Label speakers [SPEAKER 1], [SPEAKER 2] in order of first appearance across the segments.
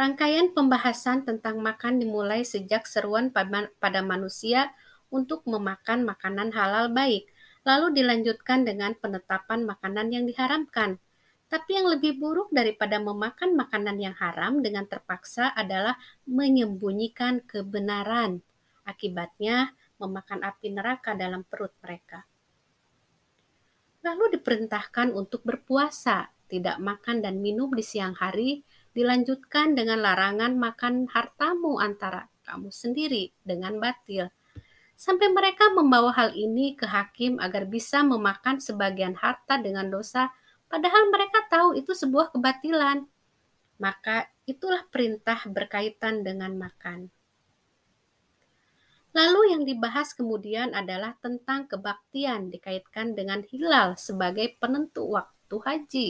[SPEAKER 1] Rangkaian pembahasan tentang makan dimulai sejak seruan pada manusia untuk memakan makanan halal baik, lalu dilanjutkan dengan penetapan makanan yang diharamkan. Tapi yang lebih buruk daripada memakan makanan yang haram dengan terpaksa adalah menyembunyikan kebenaran. Akibatnya, memakan api neraka dalam perut mereka. Lalu diperintahkan untuk berpuasa, tidak makan dan minum di siang hari, dilanjutkan dengan larangan makan hartamu antara kamu sendiri dengan batil. Sampai mereka membawa hal ini ke hakim agar bisa memakan sebagian harta dengan dosa, padahal mereka tahu itu sebuah kebatilan. Maka itulah perintah berkaitan dengan makan. Lalu yang dibahas kemudian adalah tentang kebaktian dikaitkan dengan hilal sebagai penentu waktu haji.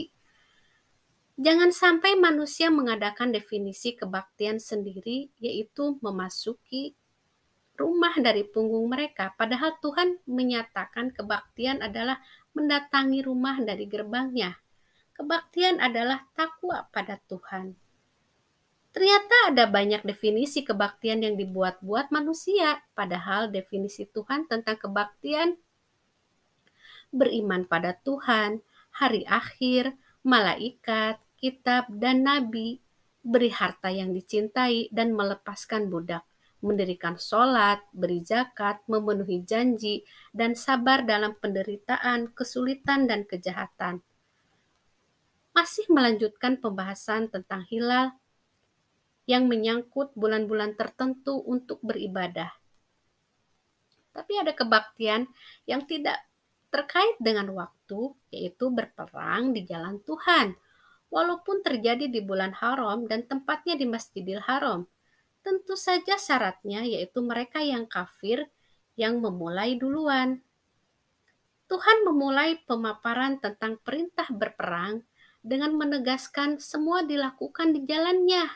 [SPEAKER 1] Jangan sampai manusia mengadakan definisi kebaktian sendiri, yaitu memasuki rumah dari punggung mereka, padahal Tuhan menyatakan kebaktian adalah mendatangi rumah dari gerbangnya. Kebaktian adalah takwa pada Tuhan. Ternyata ada banyak definisi kebaktian yang dibuat-buat manusia, padahal definisi Tuhan tentang kebaktian beriman pada Tuhan, hari akhir, malaikat, kitab, dan nabi, beri harta yang dicintai, dan melepaskan budak, mendirikan sholat, beri zakat, memenuhi janji, dan sabar dalam penderitaan, kesulitan, dan kejahatan. Masih melanjutkan pembahasan tentang hilal yang menyangkut bulan-bulan tertentu untuk beribadah. Tapi ada kebaktian yang tidak terkait dengan waktu, yaitu berperang di jalan Tuhan walaupun terjadi di bulan haram dan tempatnya di Masjidil Haram. Tentu saja syaratnya yaitu mereka yang kafir yang memulai duluan. Tuhan memulai pemaparan tentang perintah berperang dengan menegaskan semua dilakukan di jalannya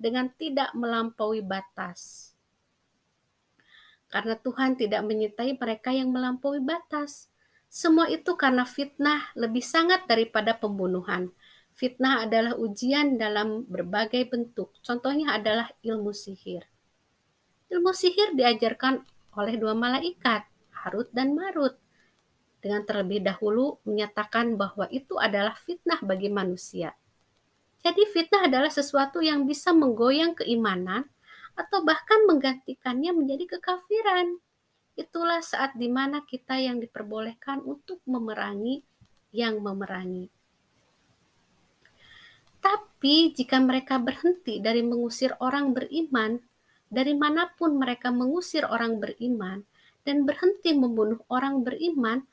[SPEAKER 1] dengan tidak melampaui batas. Karena Tuhan tidak menyertai mereka yang melampaui batas. Semua itu karena fitnah lebih sangat daripada pembunuhan Fitnah adalah ujian dalam berbagai bentuk. Contohnya adalah ilmu sihir. Ilmu sihir diajarkan oleh dua malaikat, Harut dan Marut, dengan terlebih dahulu menyatakan bahwa itu adalah fitnah bagi manusia. Jadi fitnah adalah sesuatu yang bisa menggoyang keimanan atau bahkan menggantikannya menjadi kekafiran. Itulah saat di mana kita yang diperbolehkan untuk memerangi yang memerangi. Tapi jika mereka berhenti dari mengusir orang beriman, dari mana pun mereka mengusir orang beriman, dan berhenti membunuh orang beriman,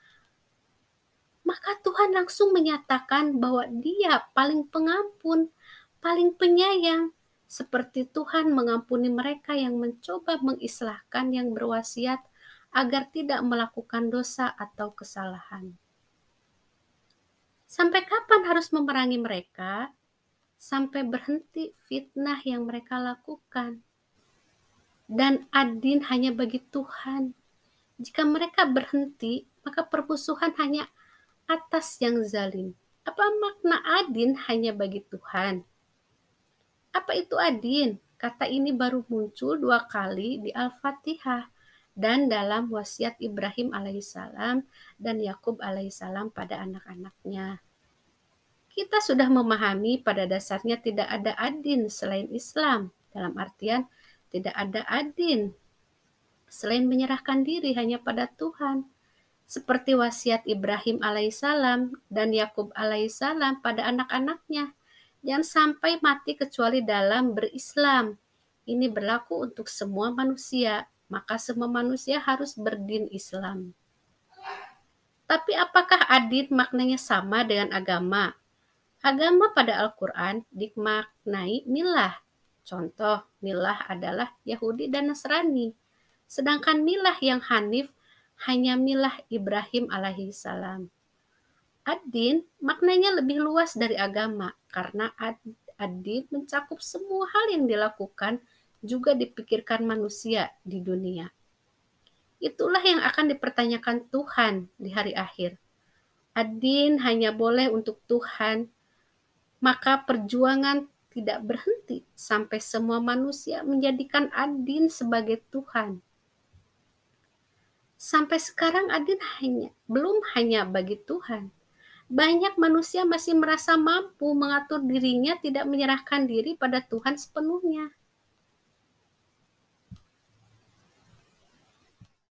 [SPEAKER 1] maka Tuhan langsung menyatakan bahwa Dia paling pengampun, paling penyayang, seperti Tuhan mengampuni mereka yang mencoba mengislahkan yang berwasiat agar tidak melakukan dosa atau kesalahan. Sampai kapan harus memerangi mereka? Sampai berhenti fitnah yang mereka lakukan. Dan adin hanya bagi Tuhan. Jika mereka berhenti, maka permusuhan hanya atas yang zalim. Apa makna adin hanya bagi Tuhan? Apa itu adin? Kata ini baru muncul dua kali di Al-Fatihah dan dalam wasiat Ibrahim alaihissalam dan Yakub alaihissalam pada anak-anaknya kita sudah memahami pada dasarnya tidak ada adin selain Islam. Dalam artian tidak ada adin selain menyerahkan diri hanya pada Tuhan. Seperti wasiat Ibrahim alaihissalam dan Yakub alaihissalam pada anak-anaknya. Jangan sampai mati kecuali dalam berislam. Ini berlaku untuk semua manusia, maka semua manusia harus berdin Islam. Tapi apakah adin maknanya sama dengan agama? Agama pada Al-Quran dimaknai milah. Contoh, milah adalah Yahudi dan Nasrani. Sedangkan milah yang Hanif hanya milah Ibrahim alaihi salam. Ad-din maknanya lebih luas dari agama karena ad-din mencakup semua hal yang dilakukan juga dipikirkan manusia di dunia. Itulah yang akan dipertanyakan Tuhan di hari akhir. Ad-din hanya boleh untuk Tuhan maka perjuangan tidak berhenti sampai semua manusia menjadikan Adin sebagai Tuhan. Sampai sekarang Adin hanya belum hanya bagi Tuhan. Banyak manusia masih merasa mampu mengatur dirinya tidak menyerahkan diri pada Tuhan sepenuhnya.